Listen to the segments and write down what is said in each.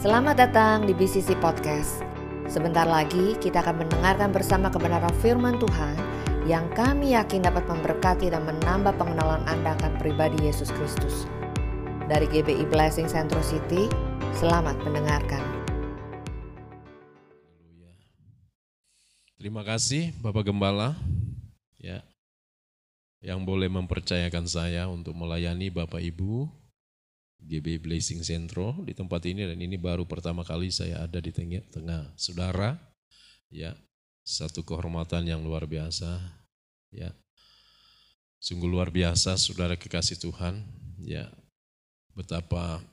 Selamat datang di BCC Podcast. Sebentar lagi kita akan mendengarkan bersama kebenaran firman Tuhan yang kami yakin dapat memberkati dan menambah pengenalan Anda akan pribadi Yesus Kristus. Dari GBI Blessing Central City, selamat mendengarkan. Terima kasih Bapak Gembala ya yang boleh mempercayakan saya untuk melayani Bapak Ibu GB Blessing Centro di tempat ini dan ini baru pertama kali saya ada di tengah, tengah saudara. Ya satu kehormatan yang luar biasa. Ya sungguh luar biasa saudara kekasih Tuhan. Ya betapa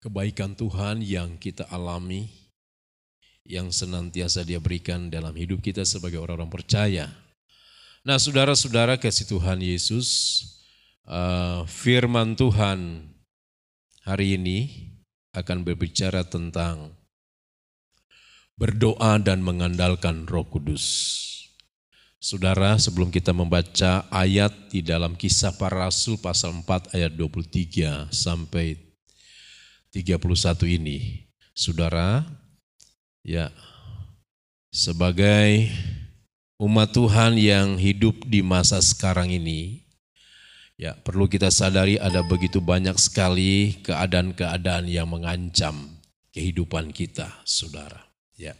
kebaikan Tuhan yang kita alami yang senantiasa dia berikan dalam hidup kita sebagai orang-orang percaya. Nah saudara-saudara kasih Tuhan Yesus, uh, firman Tuhan hari ini akan berbicara tentang berdoa dan mengandalkan roh kudus. Saudara, sebelum kita membaca ayat di dalam kisah para rasul pasal 4 ayat 23 sampai 31 ini, saudara, ya sebagai umat Tuhan yang hidup di masa sekarang ini, ya perlu kita sadari ada begitu banyak sekali keadaan-keadaan yang mengancam kehidupan kita, saudara. Ya,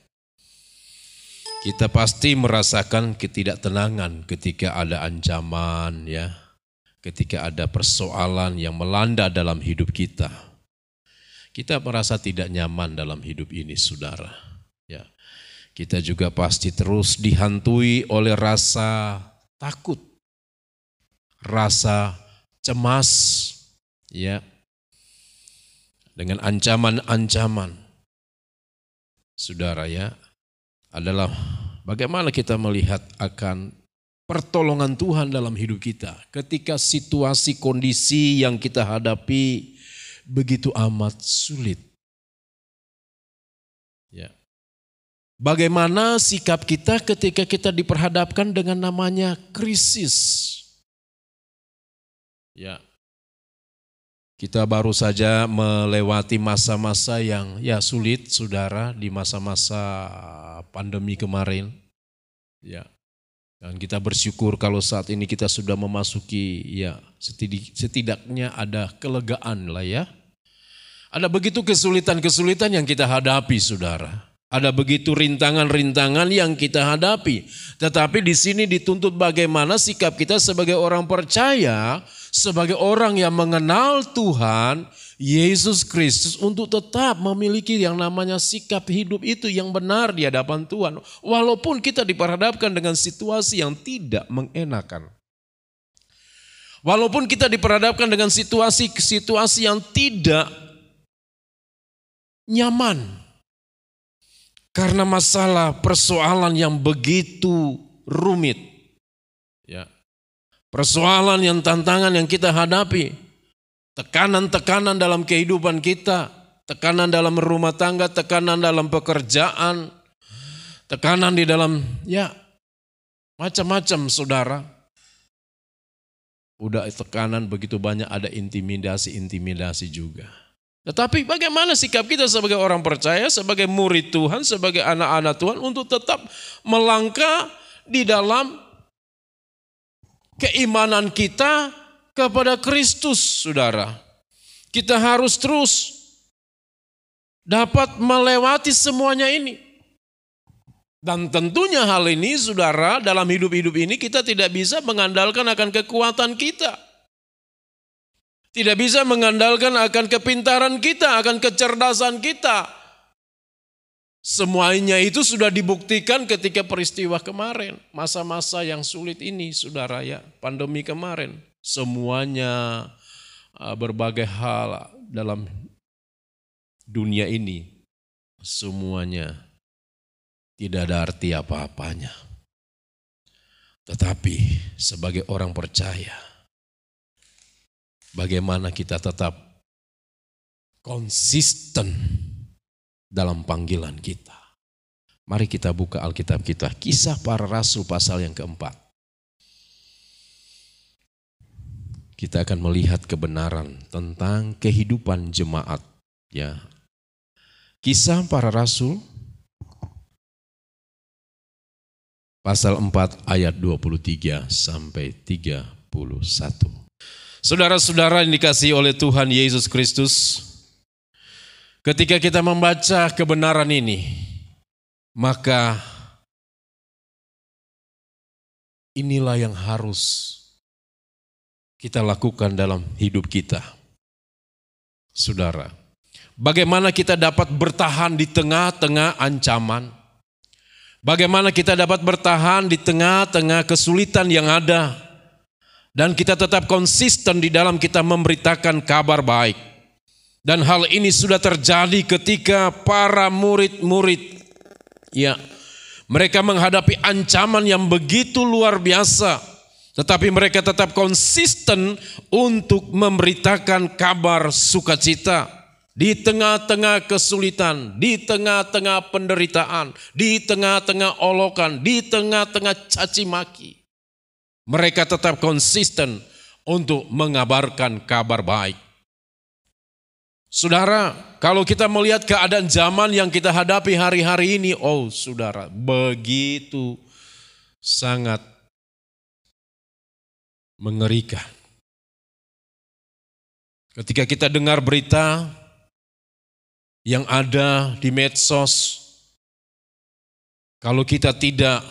kita pasti merasakan ketidaktenangan ketika ada ancaman, ya, ketika ada persoalan yang melanda dalam hidup kita. Kita merasa tidak nyaman dalam hidup ini, saudara kita juga pasti terus dihantui oleh rasa takut, rasa cemas, ya, dengan ancaman-ancaman. Saudara ya, adalah bagaimana kita melihat akan pertolongan Tuhan dalam hidup kita ketika situasi kondisi yang kita hadapi begitu amat sulit. Ya. Bagaimana sikap kita ketika kita diperhadapkan dengan namanya krisis? Ya. Kita baru saja melewati masa-masa yang ya sulit Saudara di masa-masa pandemi kemarin. Ya. Dan kita bersyukur kalau saat ini kita sudah memasuki ya setidaknya ada kelegaan lah ya. Ada begitu kesulitan-kesulitan yang kita hadapi Saudara. Ada begitu rintangan-rintangan yang kita hadapi. Tetapi di sini dituntut bagaimana sikap kita sebagai orang percaya, sebagai orang yang mengenal Tuhan, Yesus Kristus untuk tetap memiliki yang namanya sikap hidup itu yang benar di hadapan Tuhan. Walaupun kita diperhadapkan dengan situasi yang tidak mengenakan. Walaupun kita diperhadapkan dengan situasi-situasi yang tidak nyaman. Karena masalah persoalan yang begitu rumit. Persoalan yang tantangan yang kita hadapi. Tekanan-tekanan dalam kehidupan kita. Tekanan dalam rumah tangga, tekanan dalam pekerjaan. Tekanan di dalam, ya macam-macam saudara. Udah tekanan begitu banyak ada intimidasi-intimidasi juga. Tetapi bagaimana sikap kita sebagai orang percaya, sebagai murid Tuhan, sebagai anak-anak Tuhan untuk tetap melangkah di dalam keimanan kita kepada Kristus, saudara. Kita harus terus dapat melewati semuanya ini. Dan tentunya hal ini, saudara, dalam hidup-hidup ini kita tidak bisa mengandalkan akan kekuatan kita. Tidak bisa mengandalkan akan kepintaran kita, akan kecerdasan kita. Semuanya itu sudah dibuktikan ketika peristiwa kemarin. Masa-masa yang sulit ini, saudara ya, pandemi kemarin. Semuanya uh, berbagai hal dalam dunia ini. Semuanya tidak ada arti apa-apanya. Tetapi sebagai orang percaya, bagaimana kita tetap konsisten dalam panggilan kita. Mari kita buka Alkitab kita, kisah para rasul pasal yang keempat. Kita akan melihat kebenaran tentang kehidupan jemaat ya Kisah para Rasul pasal 4 ayat 23 sampai 31. Saudara-saudara yang dikasih oleh Tuhan Yesus Kristus, ketika kita membaca kebenaran ini, maka inilah yang harus kita lakukan dalam hidup kita. Saudara, bagaimana kita dapat bertahan di tengah-tengah ancaman, Bagaimana kita dapat bertahan di tengah-tengah kesulitan yang ada dan kita tetap konsisten di dalam kita memberitakan kabar baik. Dan hal ini sudah terjadi ketika para murid-murid ya mereka menghadapi ancaman yang begitu luar biasa tetapi mereka tetap konsisten untuk memberitakan kabar sukacita di tengah-tengah kesulitan, di tengah-tengah penderitaan, di tengah-tengah olokan, di tengah-tengah caci maki. Mereka tetap konsisten untuk mengabarkan kabar baik. Saudara, kalau kita melihat keadaan zaman yang kita hadapi hari-hari ini, oh saudara, begitu sangat mengerikan. Ketika kita dengar berita yang ada di medsos, kalau kita tidak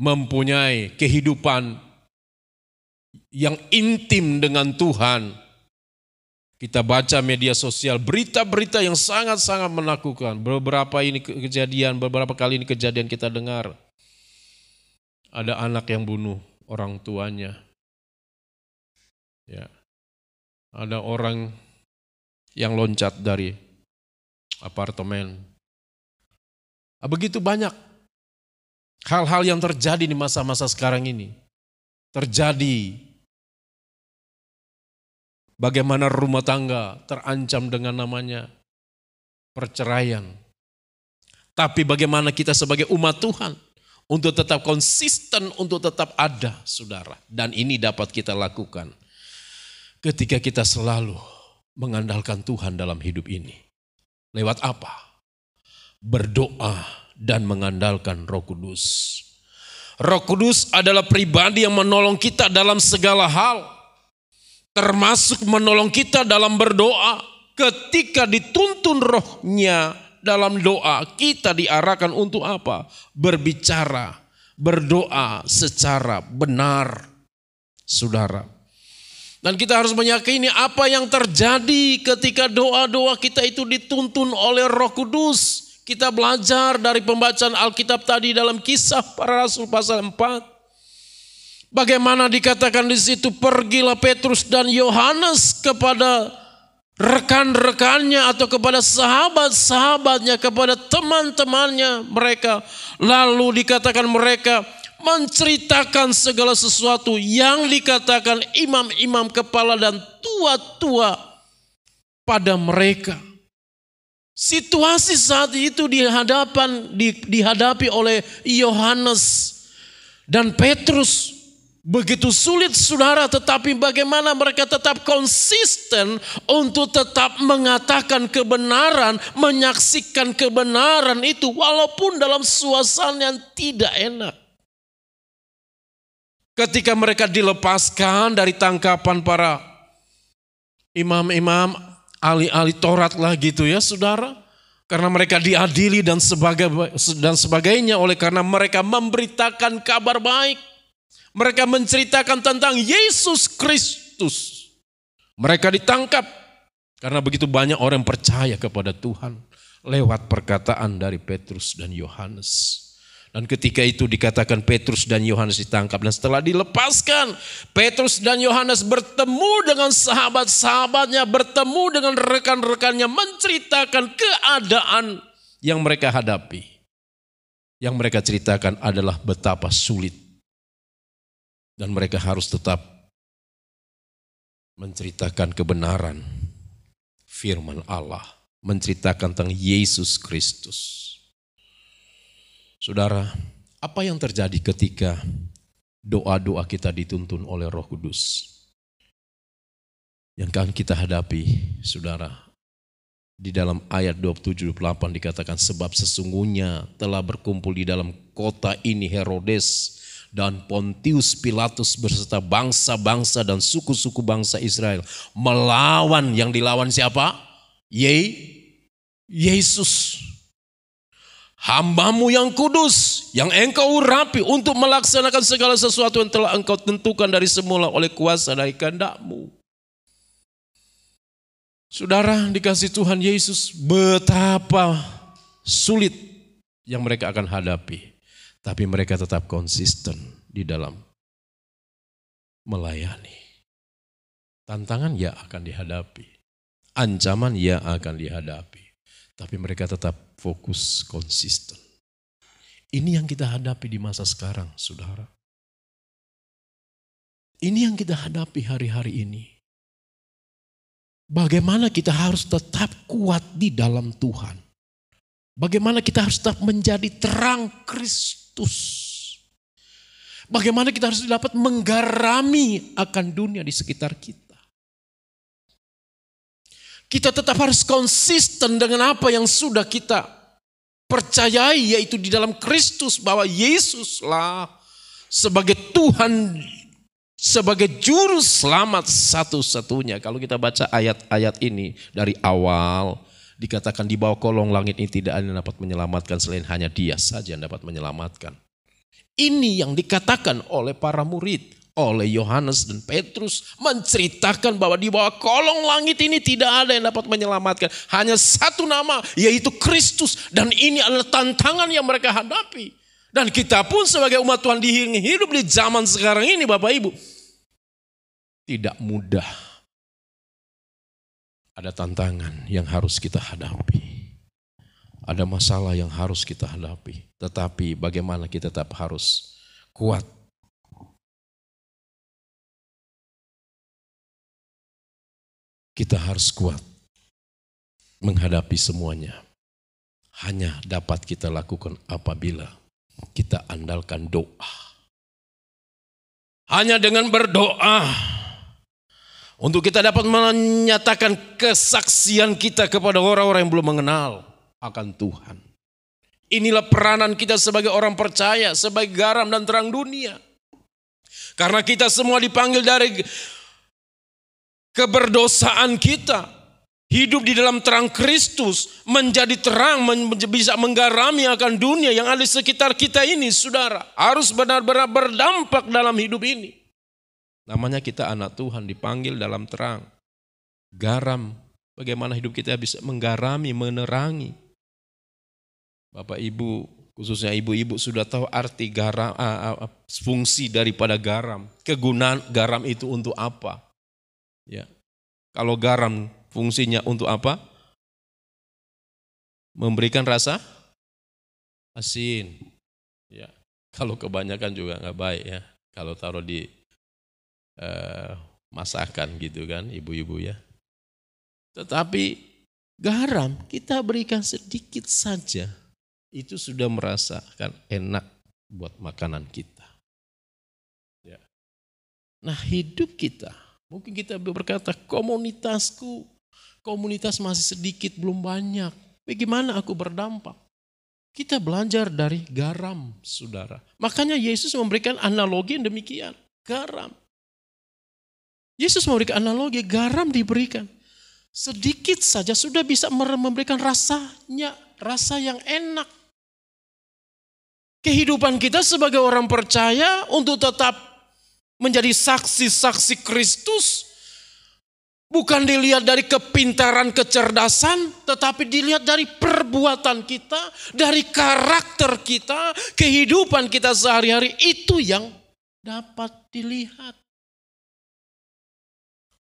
mempunyai kehidupan yang intim dengan Tuhan, kita baca media sosial, berita-berita yang sangat-sangat menakutkan. Beberapa ini kejadian, beberapa kali ini kejadian kita dengar. Ada anak yang bunuh orang tuanya. Ya. Ada orang yang loncat dari apartemen. Ah, begitu banyak hal-hal yang terjadi di masa-masa sekarang ini. Terjadi bagaimana rumah tangga terancam dengan namanya perceraian. Tapi bagaimana kita sebagai umat Tuhan untuk tetap konsisten, untuk tetap ada, saudara. Dan ini dapat kita lakukan ketika kita selalu mengandalkan Tuhan dalam hidup ini. Lewat apa? Berdoa dan mengandalkan Roh Kudus. Roh Kudus adalah pribadi yang menolong kita dalam segala hal, termasuk menolong kita dalam berdoa. Ketika dituntun rohnya dalam doa, kita diarahkan untuk apa? Berbicara, berdoa secara benar. Saudara, dan kita harus meyakini apa yang terjadi ketika doa-doa kita itu dituntun oleh Roh Kudus. Kita belajar dari pembacaan Alkitab tadi dalam kisah para rasul pasal 4. Bagaimana dikatakan di situ pergilah Petrus dan Yohanes kepada rekan-rekannya atau kepada sahabat-sahabatnya, kepada teman-temannya mereka. Lalu dikatakan mereka, menceritakan segala sesuatu yang dikatakan imam-imam kepala dan tua-tua pada mereka. Situasi saat itu dihadapan di, dihadapi oleh Yohanes dan Petrus begitu sulit saudara tetapi bagaimana mereka tetap konsisten untuk tetap mengatakan kebenaran, menyaksikan kebenaran itu walaupun dalam suasana yang tidak enak. Ketika mereka dilepaskan dari tangkapan para imam-imam, ahli-ahli Taurat lah gitu ya saudara. Karena mereka diadili dan, sebagai, dan sebagainya oleh karena mereka memberitakan kabar baik. Mereka menceritakan tentang Yesus Kristus. Mereka ditangkap karena begitu banyak orang percaya kepada Tuhan lewat perkataan dari Petrus dan Yohanes. Dan ketika itu dikatakan Petrus dan Yohanes ditangkap dan setelah dilepaskan Petrus dan Yohanes bertemu dengan sahabat-sahabatnya, bertemu dengan rekan-rekannya menceritakan keadaan yang mereka hadapi. Yang mereka ceritakan adalah betapa sulit dan mereka harus tetap menceritakan kebenaran firman Allah, menceritakan tentang Yesus Kristus. Saudara, apa yang terjadi ketika doa-doa kita dituntun oleh Roh Kudus? Yang akan kita hadapi, saudara, Di dalam ayat 27-28 dikatakan sebab sesungguhnya telah berkumpul di dalam kota ini Herodes dan Pontius Pilatus beserta bangsa-bangsa dan suku-suku bangsa Israel melawan yang dilawan siapa? Ye Yesus. Hambamu yang kudus, yang engkau urapi untuk melaksanakan segala sesuatu yang telah engkau tentukan dari semula oleh kuasa dari kehendakmu. Saudara dikasih Tuhan Yesus betapa sulit yang mereka akan hadapi. Tapi mereka tetap konsisten di dalam melayani. Tantangan ya akan dihadapi. Ancaman ya akan dihadapi. Tapi mereka tetap fokus konsisten. Ini yang kita hadapi di masa sekarang, saudara. Ini yang kita hadapi hari-hari ini. Bagaimana kita harus tetap kuat di dalam Tuhan. Bagaimana kita harus tetap menjadi terang Kristus. Bagaimana kita harus dapat menggarami akan dunia di sekitar kita. Kita tetap harus konsisten dengan apa yang sudah kita percayai yaitu di dalam Kristus bahwa Yesuslah sebagai Tuhan sebagai juru selamat satu-satunya. Kalau kita baca ayat-ayat ini dari awal dikatakan di bawah kolong langit ini tidak ada yang dapat menyelamatkan selain hanya dia saja yang dapat menyelamatkan. Ini yang dikatakan oleh para murid oleh Yohanes dan Petrus menceritakan bahwa di bawah kolong langit ini tidak ada yang dapat menyelamatkan. Hanya satu nama yaitu Kristus dan ini adalah tantangan yang mereka hadapi. Dan kita pun sebagai umat Tuhan hidup di zaman sekarang ini Bapak Ibu. Tidak mudah. Ada tantangan yang harus kita hadapi. Ada masalah yang harus kita hadapi. Tetapi bagaimana kita tetap harus kuat Kita harus kuat menghadapi semuanya. Hanya dapat kita lakukan apabila kita andalkan doa. Hanya dengan berdoa untuk kita dapat menyatakan kesaksian kita kepada orang-orang yang belum mengenal akan Tuhan. Inilah peranan kita sebagai orang percaya, sebagai garam dan terang dunia. Karena kita semua dipanggil dari keberdosaan kita. Hidup di dalam terang Kristus menjadi terang, bisa menggarami akan dunia yang ada di sekitar kita ini, saudara. Harus benar-benar berdampak dalam hidup ini. Namanya kita anak Tuhan dipanggil dalam terang. Garam, bagaimana hidup kita bisa menggarami, menerangi. Bapak Ibu, khususnya ibu-ibu sudah tahu arti garam, fungsi daripada garam. Kegunaan garam itu untuk apa? Ya. Kalau garam fungsinya untuk apa? Memberikan rasa asin. Ya. Kalau kebanyakan juga nggak baik ya. Kalau taruh di eh, masakan gitu kan, ibu-ibu ya. Tetapi garam kita berikan sedikit saja, itu sudah merasakan enak buat makanan kita. Ya. Nah hidup kita Mungkin kita berkata, komunitasku, komunitas masih sedikit, belum banyak. Bagaimana aku berdampak? Kita belajar dari garam, saudara. Makanya Yesus memberikan analogi yang demikian. Garam. Yesus memberikan analogi, garam diberikan. Sedikit saja sudah bisa memberikan rasanya, rasa yang enak. Kehidupan kita sebagai orang percaya untuk tetap menjadi saksi-saksi Kristus bukan dilihat dari kepintaran, kecerdasan, tetapi dilihat dari perbuatan kita, dari karakter kita, kehidupan kita sehari-hari itu yang dapat dilihat.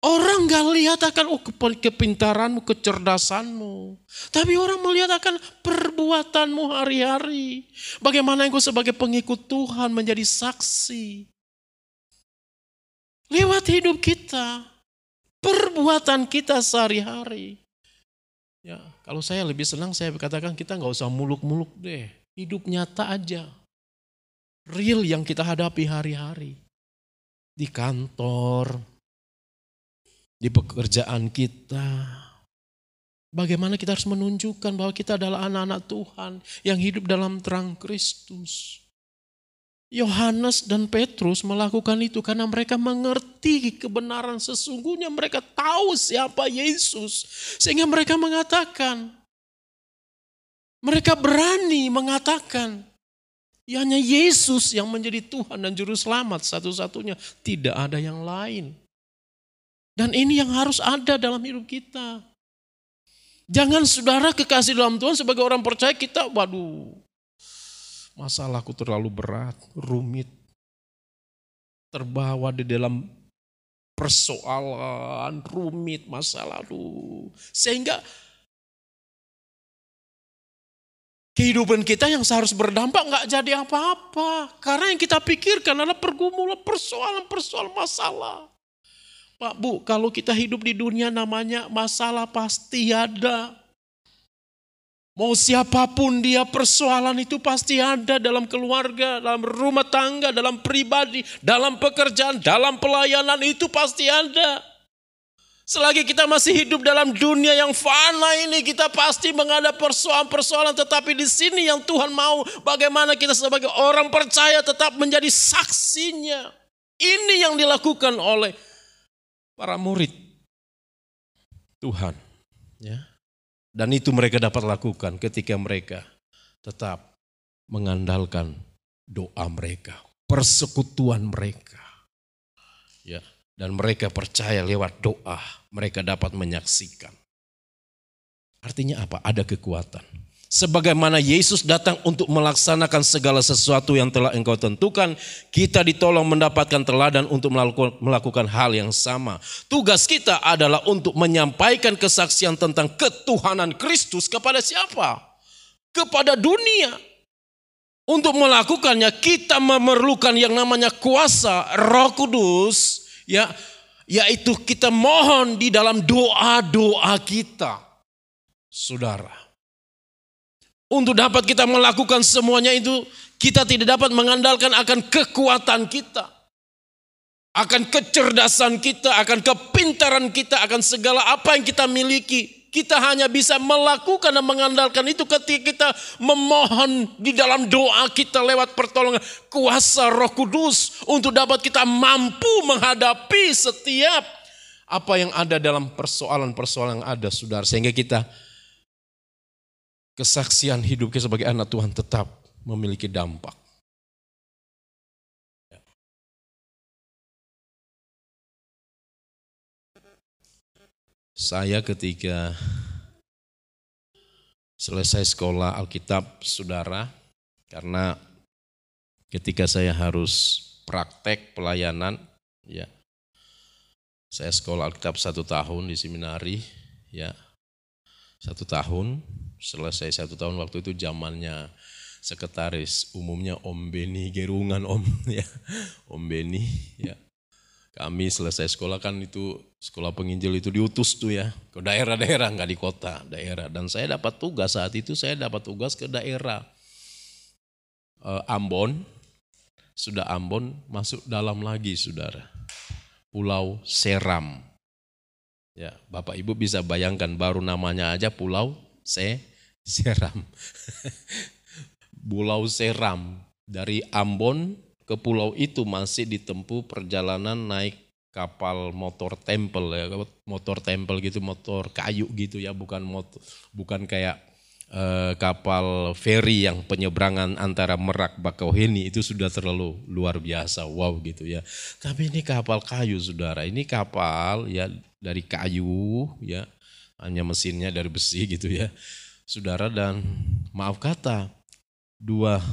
Orang gak lihat akan oh, kepintaranmu, kecerdasanmu. Tapi orang melihat akan perbuatanmu hari-hari. Bagaimana engkau sebagai pengikut Tuhan menjadi saksi. Lewat hidup kita, perbuatan kita sehari-hari. Ya, kalau saya lebih senang saya katakan kita nggak usah muluk-muluk deh. Hidup nyata aja. Real yang kita hadapi hari-hari. Di kantor, di pekerjaan kita, Bagaimana kita harus menunjukkan bahwa kita adalah anak-anak Tuhan yang hidup dalam terang Kristus. Yohanes dan Petrus melakukan itu karena mereka mengerti kebenaran sesungguhnya. Mereka tahu siapa Yesus. Sehingga mereka mengatakan, mereka berani mengatakan, ya hanya Yesus yang menjadi Tuhan dan Juru Selamat satu-satunya. Tidak ada yang lain. Dan ini yang harus ada dalam hidup kita. Jangan saudara kekasih dalam Tuhan sebagai orang percaya kita, waduh Masalahku terlalu berat, rumit. Terbawa di dalam persoalan, rumit, masalah. Aduh. Sehingga kehidupan kita yang seharus berdampak nggak jadi apa-apa. Karena yang kita pikirkan adalah pergumulan, persoalan-persoalan masalah. Pak Bu, kalau kita hidup di dunia namanya masalah pasti ada. Mau siapa pun dia persoalan itu pasti ada dalam keluarga, dalam rumah tangga, dalam pribadi, dalam pekerjaan, dalam pelayanan itu pasti ada. Selagi kita masih hidup dalam dunia yang fana ini, kita pasti menghadapi persoalan-persoalan. Tetapi di sini yang Tuhan mau, bagaimana kita sebagai orang percaya tetap menjadi saksinya. Ini yang dilakukan oleh para murid Tuhan. Ya. Dan itu mereka dapat lakukan ketika mereka tetap mengandalkan doa mereka, persekutuan mereka. Ya, dan mereka percaya lewat doa mereka dapat menyaksikan. Artinya apa? Ada kekuatan. Sebagaimana Yesus datang untuk melaksanakan segala sesuatu yang telah engkau tentukan, kita ditolong mendapatkan teladan untuk melakukan hal yang sama. Tugas kita adalah untuk menyampaikan kesaksian tentang ketuhanan Kristus kepada siapa? Kepada dunia. Untuk melakukannya kita memerlukan yang namanya kuasa Roh Kudus, ya, yaitu kita mohon di dalam doa-doa kita. Saudara, untuk dapat kita melakukan semuanya itu, kita tidak dapat mengandalkan akan kekuatan kita. Akan kecerdasan kita, akan kepintaran kita, akan segala apa yang kita miliki. Kita hanya bisa melakukan dan mengandalkan itu ketika kita memohon di dalam doa kita lewat pertolongan kuasa roh kudus. Untuk dapat kita mampu menghadapi setiap apa yang ada dalam persoalan-persoalan yang ada saudara. Sehingga kita kesaksian hidup kita sebagai anak Tuhan tetap memiliki dampak. Saya ketika selesai sekolah Alkitab, saudara, karena ketika saya harus praktek pelayanan, ya, saya sekolah Alkitab satu tahun di seminari, ya, satu tahun, selesai satu tahun waktu itu zamannya sekretaris umumnya Om Beni Gerungan Om ya. Om Beni ya. Kami selesai sekolah kan itu sekolah penginjil itu diutus tuh ya ke daerah-daerah nggak di kota daerah. Dan saya dapat tugas saat itu saya dapat tugas ke daerah. E, Ambon sudah Ambon masuk dalam lagi saudara. Pulau Seram. Ya Bapak Ibu bisa bayangkan baru namanya aja Pulau Se Seram. Pulau Seram. Dari Ambon ke pulau itu masih ditempuh perjalanan naik kapal motor tempel ya, motor tempel gitu, motor kayu gitu ya, bukan motor, bukan kayak eh, kapal feri yang penyeberangan antara Merak Bakauheni itu sudah terlalu luar biasa, wow gitu ya. Tapi ini kapal kayu saudara, ini kapal ya dari kayu ya, hanya mesinnya dari besi gitu ya saudara dan maaf kata dua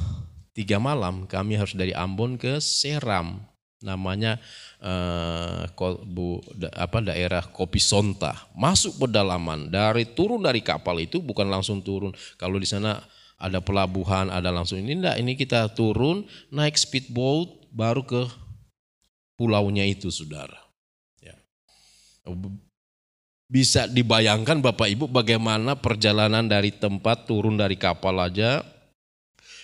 tiga malam kami harus dari Ambon ke Seram. Namanya eh, bu, da, apa daerah Kopi Sonta. Masuk pedalaman dari turun dari kapal itu bukan langsung turun. Kalau di sana ada pelabuhan ada langsung ini enggak ini kita turun naik speedboat baru ke pulaunya itu saudara. Ya bisa dibayangkan Bapak Ibu bagaimana perjalanan dari tempat turun dari kapal aja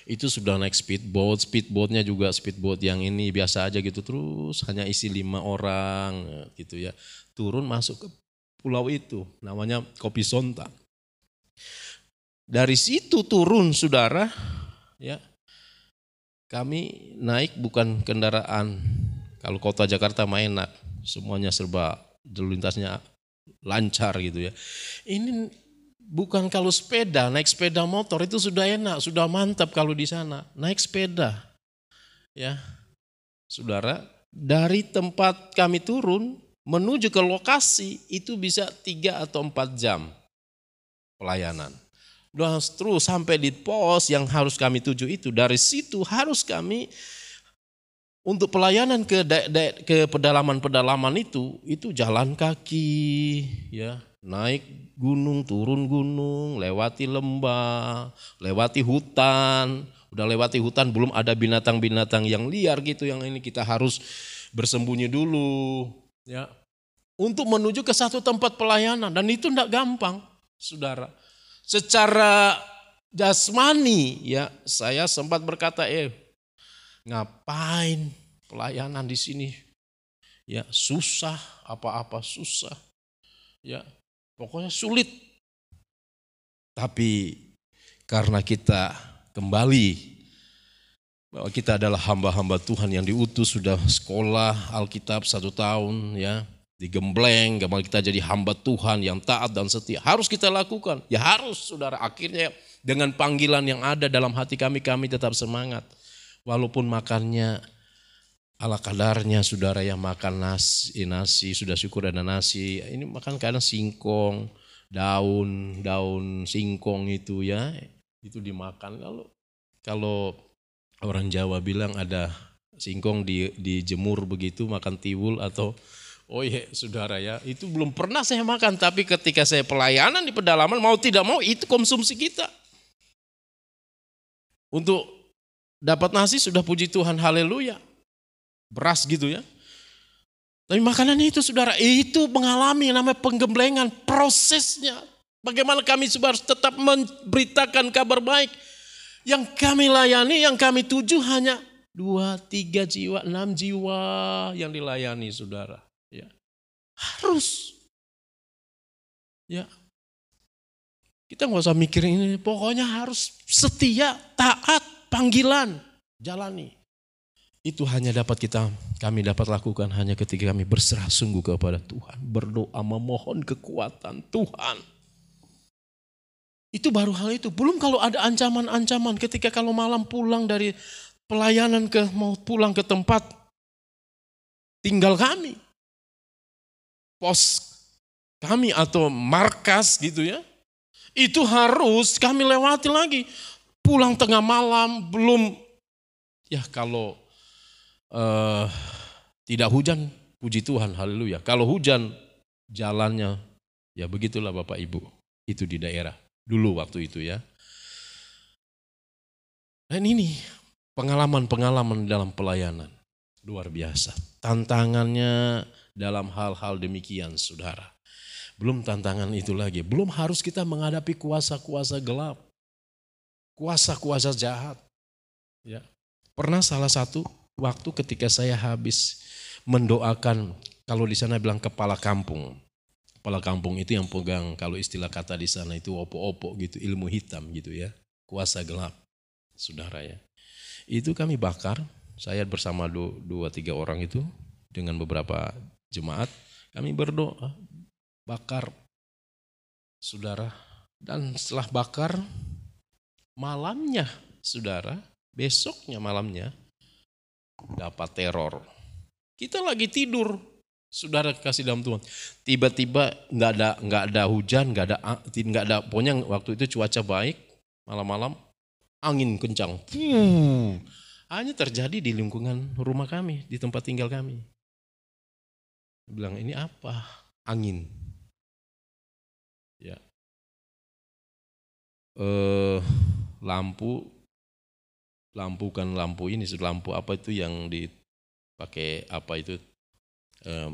itu sudah naik speedboat, speedboatnya juga speedboat yang ini biasa aja gitu terus hanya isi lima orang gitu ya turun masuk ke pulau itu namanya Kopi Sonta dari situ turun saudara, ya kami naik bukan kendaraan. Kalau kota Jakarta main enak, semuanya serba lalu lintasnya lancar gitu ya. Ini bukan kalau sepeda, naik sepeda motor itu sudah enak, sudah mantap kalau di sana. Naik sepeda. Ya. Saudara, dari tempat kami turun menuju ke lokasi itu bisa tiga atau empat jam pelayanan. Dan terus sampai di pos yang harus kami tuju itu. Dari situ harus kami untuk pelayanan ke ke pedalaman-pedalaman itu itu jalan kaki ya. Naik gunung turun gunung lewati lembah lewati hutan. Udah lewati hutan belum ada binatang-binatang yang liar gitu yang ini kita harus bersembunyi dulu ya. Untuk menuju ke satu tempat pelayanan dan itu tidak gampang saudara. Secara jasmani ya saya sempat berkata eh ngapain pelayanan di sini ya susah apa-apa susah ya pokoknya sulit tapi karena kita kembali bahwa kita adalah hamba-hamba Tuhan yang diutus sudah sekolah Alkitab satu tahun ya digembleng, gampang kita jadi hamba Tuhan yang taat dan setia. Harus kita lakukan. Ya harus saudara. Akhirnya dengan panggilan yang ada dalam hati kami, kami tetap semangat. Walaupun makannya ala kadarnya saudara yang makan nasi, nasi sudah syukur ada nasi. Ini makan kadang singkong, daun, daun singkong itu ya. Itu dimakan. Kalau kalau orang Jawa bilang ada singkong di dijemur begitu makan tiwul atau Oh iya saudara ya, itu belum pernah saya makan, tapi ketika saya pelayanan di pedalaman, mau tidak mau itu konsumsi kita. Untuk dapat nasi sudah puji Tuhan, haleluya. Beras gitu ya. Tapi makanan itu saudara, itu mengalami namanya penggemblengan, prosesnya. Bagaimana kami harus tetap memberitakan kabar baik. Yang kami layani, yang kami tuju hanya dua, tiga jiwa, enam jiwa yang dilayani saudara. Harus. Ya. Kita nggak usah mikirin ini, pokoknya harus setia, taat, panggilan, jalani. Itu hanya dapat kita, kami dapat lakukan hanya ketika kami berserah sungguh kepada Tuhan. Berdoa memohon kekuatan Tuhan. Itu baru hal itu. Belum kalau ada ancaman-ancaman ketika kalau malam pulang dari pelayanan ke mau pulang ke tempat tinggal kami pos kami atau markas gitu ya, itu harus kami lewati lagi. Pulang tengah malam belum, ya kalau uh, tidak hujan, puji Tuhan, haleluya. Kalau hujan, jalannya, ya begitulah Bapak Ibu, itu di daerah. Dulu waktu itu ya. Dan ini pengalaman-pengalaman dalam pelayanan. Luar biasa. Tantangannya dalam hal-hal demikian saudara. Belum tantangan itu lagi, belum harus kita menghadapi kuasa-kuasa gelap, kuasa-kuasa jahat. Ya. Pernah salah satu waktu ketika saya habis mendoakan, kalau di sana bilang kepala kampung. Kepala kampung itu yang pegang, kalau istilah kata di sana itu opo-opo gitu, ilmu hitam gitu ya. Kuasa gelap, saudara ya. Itu kami bakar, saya bersama dua, dua tiga orang itu dengan beberapa jemaat, kami berdoa, bakar saudara. Dan setelah bakar, malamnya saudara, besoknya malamnya dapat teror. Kita lagi tidur, saudara kasih dalam Tuhan. Tiba-tiba nggak ada nggak ada hujan, nggak ada nggak ada pokoknya waktu itu cuaca baik, malam-malam angin kencang. Hanya terjadi di lingkungan rumah kami, di tempat tinggal kami bilang ini apa? Angin. Ya. Eh, lampu lampu kan lampu ini lampu apa itu yang dipakai apa itu eh,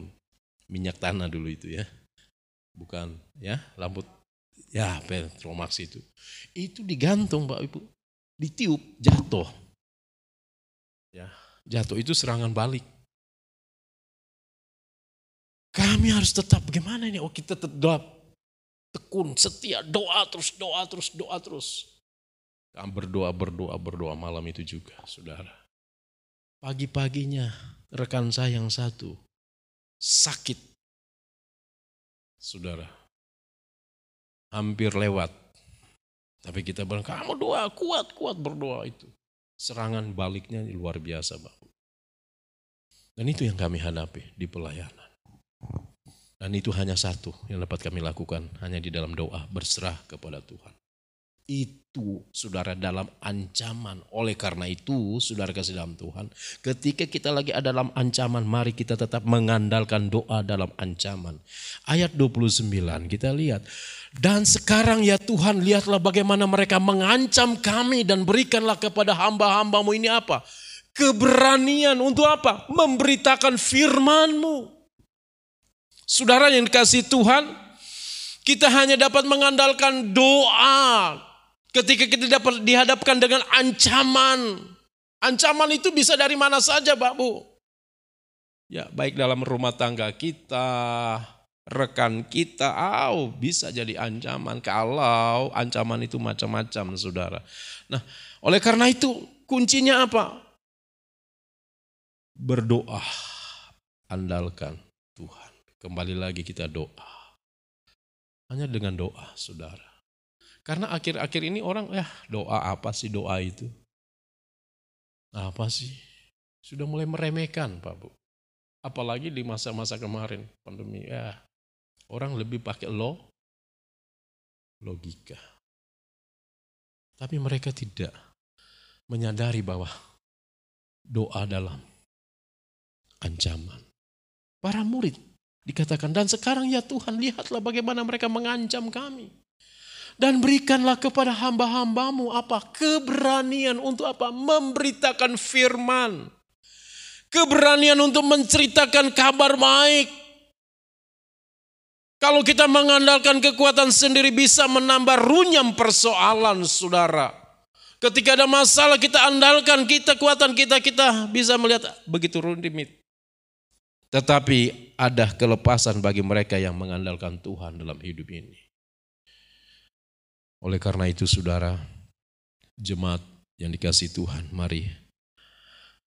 minyak tanah dulu itu ya. Bukan ya lampu ya petromax itu. Itu digantung pak ibu. Ditiup jatuh. Ya jatuh itu serangan balik. Kami harus tetap bagaimana ini? Oh kita tetap tekun, setia, doa terus, doa terus, doa terus. Berdoa, berdoa, berdoa malam itu juga, saudara. Pagi-paginya rekan saya yang satu sakit. Saudara, hampir lewat. Tapi kita bilang, kamu doa, kuat, kuat berdoa itu. Serangan baliknya luar biasa, Bang. Dan itu yang kami hadapi di pelayanan. Dan itu hanya satu yang dapat kami lakukan, hanya di dalam doa berserah kepada Tuhan. Itu saudara dalam ancaman. Oleh karena itu saudara kasih dalam Tuhan, ketika kita lagi ada dalam ancaman, mari kita tetap mengandalkan doa dalam ancaman. Ayat 29 kita lihat. Dan sekarang ya Tuhan lihatlah bagaimana mereka mengancam kami dan berikanlah kepada hamba-hambamu ini apa? Keberanian untuk apa? Memberitakan firmanmu. Saudara yang dikasih Tuhan, kita hanya dapat mengandalkan doa ketika kita dapat dihadapkan dengan ancaman. Ancaman itu bisa dari mana saja, Pak Bu. Ya, baik dalam rumah tangga kita, rekan kita, oh, bisa jadi ancaman kalau ancaman itu macam-macam, Saudara. Nah, oleh karena itu kuncinya apa? berdoa, andalkan Tuhan. Kembali lagi kita doa. Hanya dengan doa, saudara. Karena akhir-akhir ini orang, ya doa apa sih doa itu? Apa sih? Sudah mulai meremehkan Pak Bu. Apalagi di masa-masa kemarin pandemi. Ya, orang lebih pakai lo, logika. Tapi mereka tidak menyadari bahwa doa dalam ancaman. Para murid dikatakan, dan sekarang ya Tuhan lihatlah bagaimana mereka mengancam kami. Dan berikanlah kepada hamba-hambamu apa? Keberanian untuk apa? Memberitakan firman. Keberanian untuk menceritakan kabar baik. Kalau kita mengandalkan kekuatan sendiri bisa menambah runyam persoalan saudara. Ketika ada masalah kita andalkan kita kekuatan kita kita bisa melihat begitu rumit. Tetapi ada kelepasan bagi mereka yang mengandalkan Tuhan dalam hidup ini. Oleh karena itu saudara, jemaat yang dikasih Tuhan, mari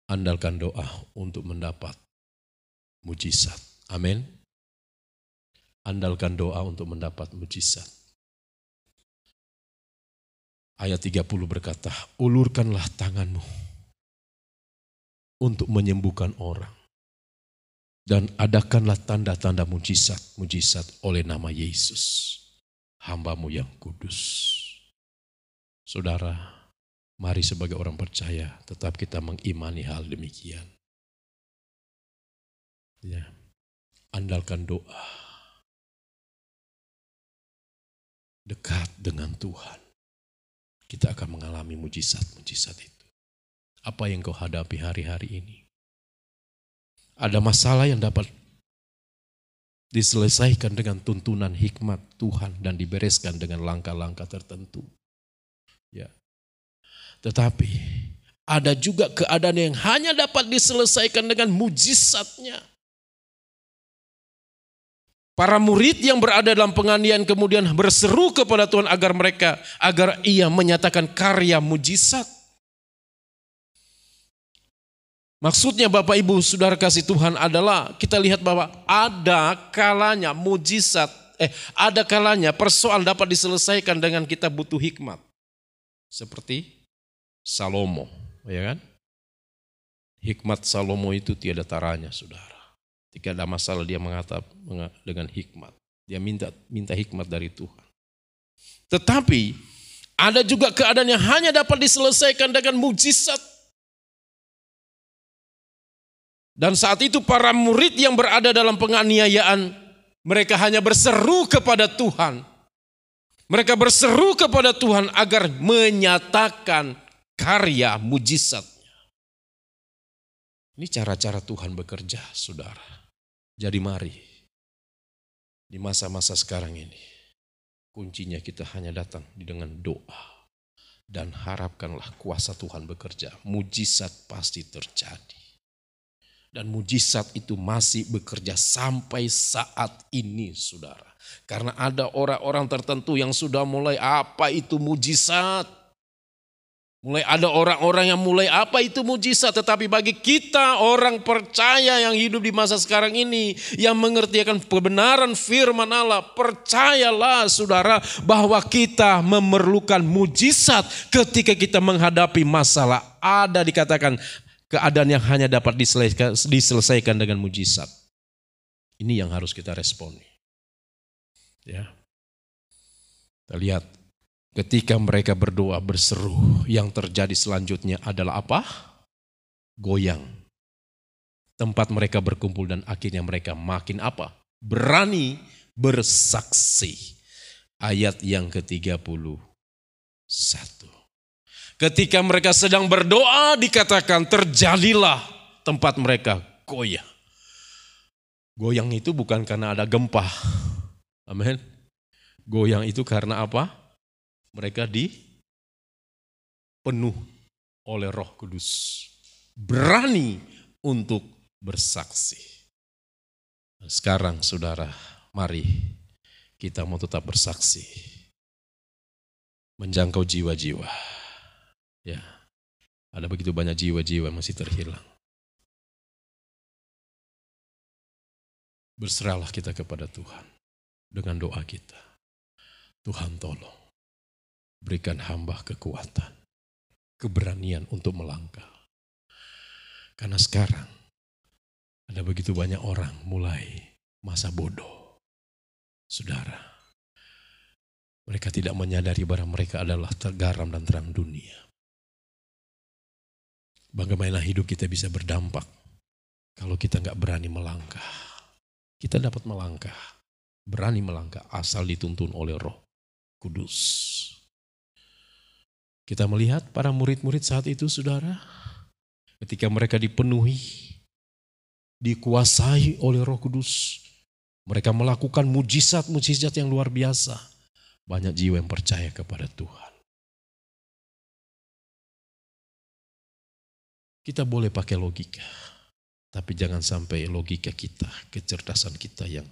andalkan doa untuk mendapat mujizat. Amin. Andalkan doa untuk mendapat mujizat. Ayat 30 berkata, ulurkanlah tanganmu untuk menyembuhkan orang dan adakanlah tanda-tanda mujizat-mujizat oleh nama Yesus, hambamu yang kudus. Saudara, mari sebagai orang percaya tetap kita mengimani hal demikian. Ya, andalkan doa. Dekat dengan Tuhan. Kita akan mengalami mujizat-mujizat itu. Apa yang kau hadapi hari-hari ini? Ada masalah yang dapat diselesaikan dengan tuntunan hikmat Tuhan dan dibereskan dengan langkah-langkah tertentu. Ya. Tetapi ada juga keadaan yang hanya dapat diselesaikan dengan mujizatnya. Para murid yang berada dalam penganiayaan kemudian berseru kepada Tuhan agar mereka agar ia menyatakan karya mujizat. Maksudnya Bapak Ibu Saudara kasih Tuhan adalah kita lihat bahwa ada kalanya mujizat, eh ada kalanya persoalan dapat diselesaikan dengan kita butuh hikmat. Seperti Salomo, ya kan? Hikmat Salomo itu tiada taranya, Saudara. Jika ada masalah dia mengatap dengan hikmat. Dia minta minta hikmat dari Tuhan. Tetapi ada juga keadaan yang hanya dapat diselesaikan dengan mujizat Dan saat itu para murid yang berada dalam penganiayaan, mereka hanya berseru kepada Tuhan. Mereka berseru kepada Tuhan agar menyatakan karya mujizatnya. Ini cara-cara Tuhan bekerja, saudara. Jadi mari, di masa-masa sekarang ini, kuncinya kita hanya datang dengan doa. Dan harapkanlah kuasa Tuhan bekerja. Mujizat pasti terjadi. Dan mujizat itu masih bekerja sampai saat ini saudara. Karena ada orang-orang tertentu yang sudah mulai apa itu mujizat. Mulai ada orang-orang yang mulai apa itu mujizat. Tetapi bagi kita orang percaya yang hidup di masa sekarang ini. Yang mengerti akan kebenaran firman Allah. Percayalah saudara bahwa kita memerlukan mujizat ketika kita menghadapi masalah. Ada dikatakan keadaan yang hanya dapat diselesaikan, diselesaikan dengan mujizat. Ini yang harus kita responi. Ya. Kita lihat ketika mereka berdoa berseru, yang terjadi selanjutnya adalah apa? Goyang. Tempat mereka berkumpul dan akhirnya mereka makin apa? Berani bersaksi. Ayat yang ke-31. Ketika mereka sedang berdoa dikatakan terjadilah tempat mereka goyang. Goyang itu bukan karena ada gempa. Amin. Goyang itu karena apa? Mereka di penuh oleh Roh Kudus. Berani untuk bersaksi. Sekarang saudara, mari kita mau tetap bersaksi. Menjangkau jiwa-jiwa. Ya, ada begitu banyak jiwa-jiwa masih terhilang. Berserahlah kita kepada Tuhan dengan doa kita. Tuhan tolong, berikan hamba kekuatan, keberanian untuk melangkah. Karena sekarang ada begitu banyak orang mulai masa bodoh. Saudara, mereka tidak menyadari bahwa mereka adalah garam dan terang dunia. Bagaimana hidup kita bisa berdampak kalau kita nggak berani melangkah. Kita dapat melangkah, berani melangkah asal dituntun oleh roh kudus. Kita melihat para murid-murid saat itu saudara, ketika mereka dipenuhi, dikuasai oleh roh kudus, mereka melakukan mujizat-mujizat yang luar biasa. Banyak jiwa yang percaya kepada Tuhan. Kita boleh pakai logika, tapi jangan sampai logika kita, kecerdasan kita yang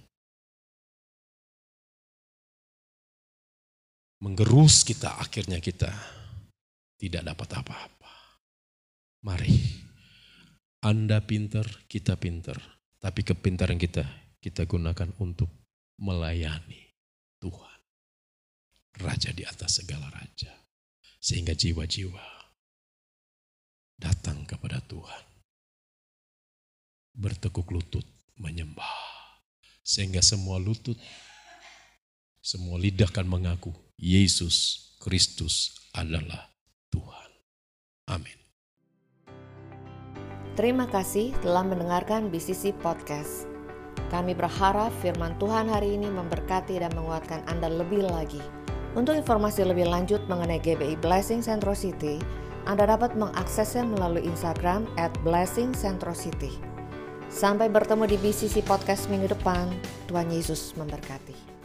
menggerus kita, akhirnya kita tidak dapat apa-apa. Mari, Anda pinter, kita pinter, tapi kepintaran kita, kita gunakan untuk melayani Tuhan. Raja di atas segala raja. Sehingga jiwa-jiwa datang kepada Tuhan. Bertekuk lutut menyembah. Sehingga semua lutut, semua lidah akan mengaku Yesus Kristus adalah Tuhan. Amin. Terima kasih telah mendengarkan BCC Podcast. Kami berharap firman Tuhan hari ini memberkati dan menguatkan Anda lebih lagi. Untuk informasi lebih lanjut mengenai GBI Blessing Centro City, Anda dapat mengaksesnya melalui Instagram at Blessing Centro City. Sampai bertemu di BCC Podcast minggu depan. Tuhan Yesus memberkati.